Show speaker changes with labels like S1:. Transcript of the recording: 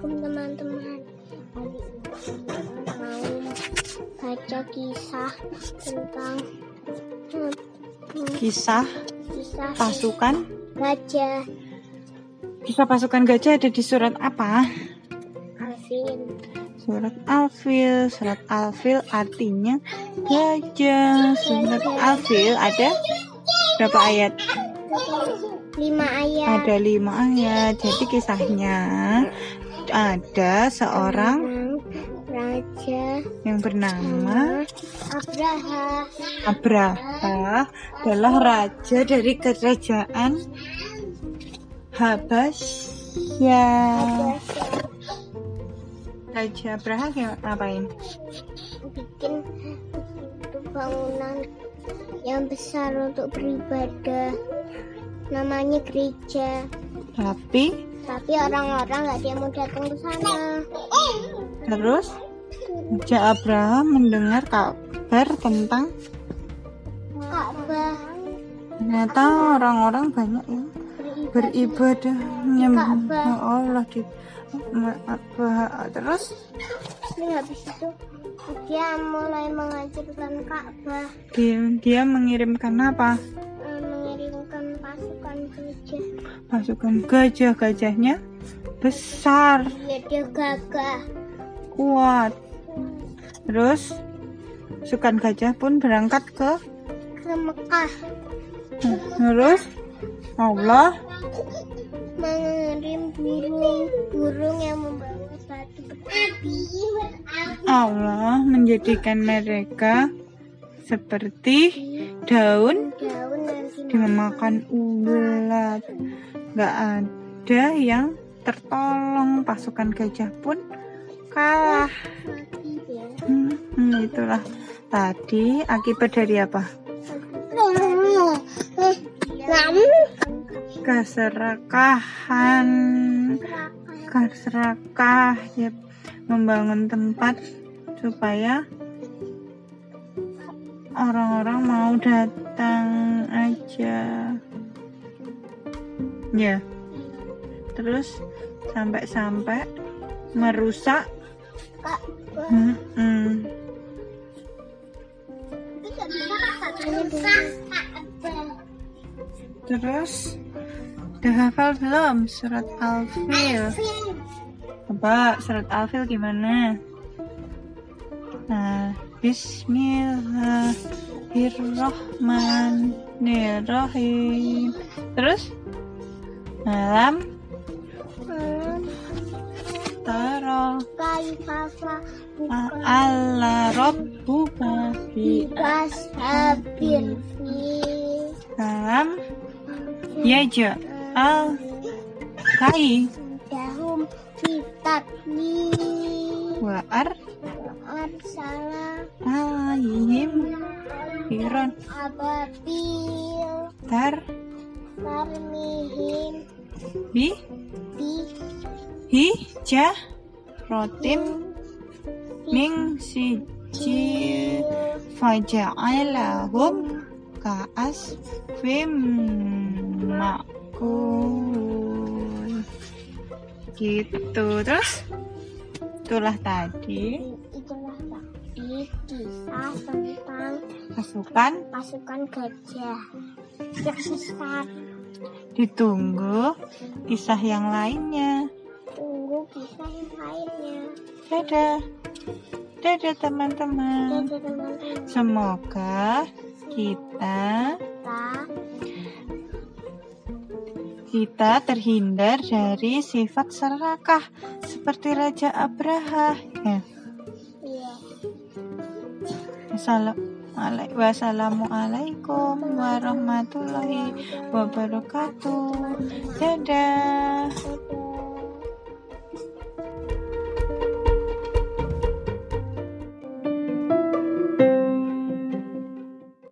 S1: Assalamualaikum teman-teman Hari ini mau baca kisah tentang
S2: Kisah,
S1: kisah
S2: pasukan
S1: gajah
S2: Kisah pasukan gajah ada di surat apa?
S1: Alfil
S2: Surat Alfil Surat Alfil artinya gajah Surat Alfil ada berapa ayat?
S1: lima ayat.
S2: Ada lima ayat. Jadi kisahnya ada seorang
S1: raja
S2: yang bernama
S1: Abraha
S2: Abraha adalah raja dari kerajaan Habasya. Raja Abraha ngapain?
S1: bikin bangunan yang besar untuk beribadah namanya gereja
S2: Tapi
S1: tapi orang-orang nggak dia mau datang ke sana.
S2: Terus? Raja Abraha mendengar kabar tentang
S1: Ka'bah
S2: ternyata orang-orang banyak yang beribadah menyembah Allah di terus?
S1: Ini habis itu dia mulai menghancurkan Ka'bah,
S2: dia, dia mengirimkan apa?
S1: Gajah.
S2: Pasukan gajah gajahnya besar
S1: Dia gagah.
S2: kuat. Terus pasukan gajah pun berangkat ke
S1: ke Mekah
S2: terus Allah
S1: mengirim burung burung yang membawa batu berapi.
S2: Allah menjadikan mereka seperti daun
S1: Daun
S2: dimakan ulat. Gak ada yang tertolong pasukan gajah pun kalah. Hmm, hmm, itulah tadi akibat dari apa? Keserakahan, keserakah, ya, membangun tempat supaya orang-orang mau datang aja. Ya, terus sampai-sampai merusak. Hmm, hmm. Terus udah hafal belum surat Al-Fil? Coba surat Al-Fil gimana? Nah, Bismillahirrahmanirrahim. Terus? Malam.
S1: Kaifafa
S2: Allah rabbuka bi
S1: bibas habil fil
S2: salam yaja al. Kai.
S1: Dahum fitatni
S2: wa ar
S1: arsala
S2: alaihim firon
S1: ababil.
S2: Tar.
S1: Tarmihim
S2: bi?
S1: Bi.
S2: Hi ja rotim. Ming siji faja'alahum ka'as fim makul. Gitu terus itulah tadi.
S1: Itulah tadi kisah tentang
S2: pasukan.
S1: Pasukan gajah. Yang sesat
S2: ditunggu kisah yang lainnya.
S1: Tunggu kisah yang lainnya.
S2: Dadah. Dadah teman-teman.
S1: Dadah teman-teman.
S2: Semoga kita
S1: kita
S2: kita terhindar dari sifat serakah seperti Raja Abraha. Ya.
S1: iya
S2: Assalam- alai- Wassalamualaikum warahmatullahi wabarakatuh.
S1: Dadah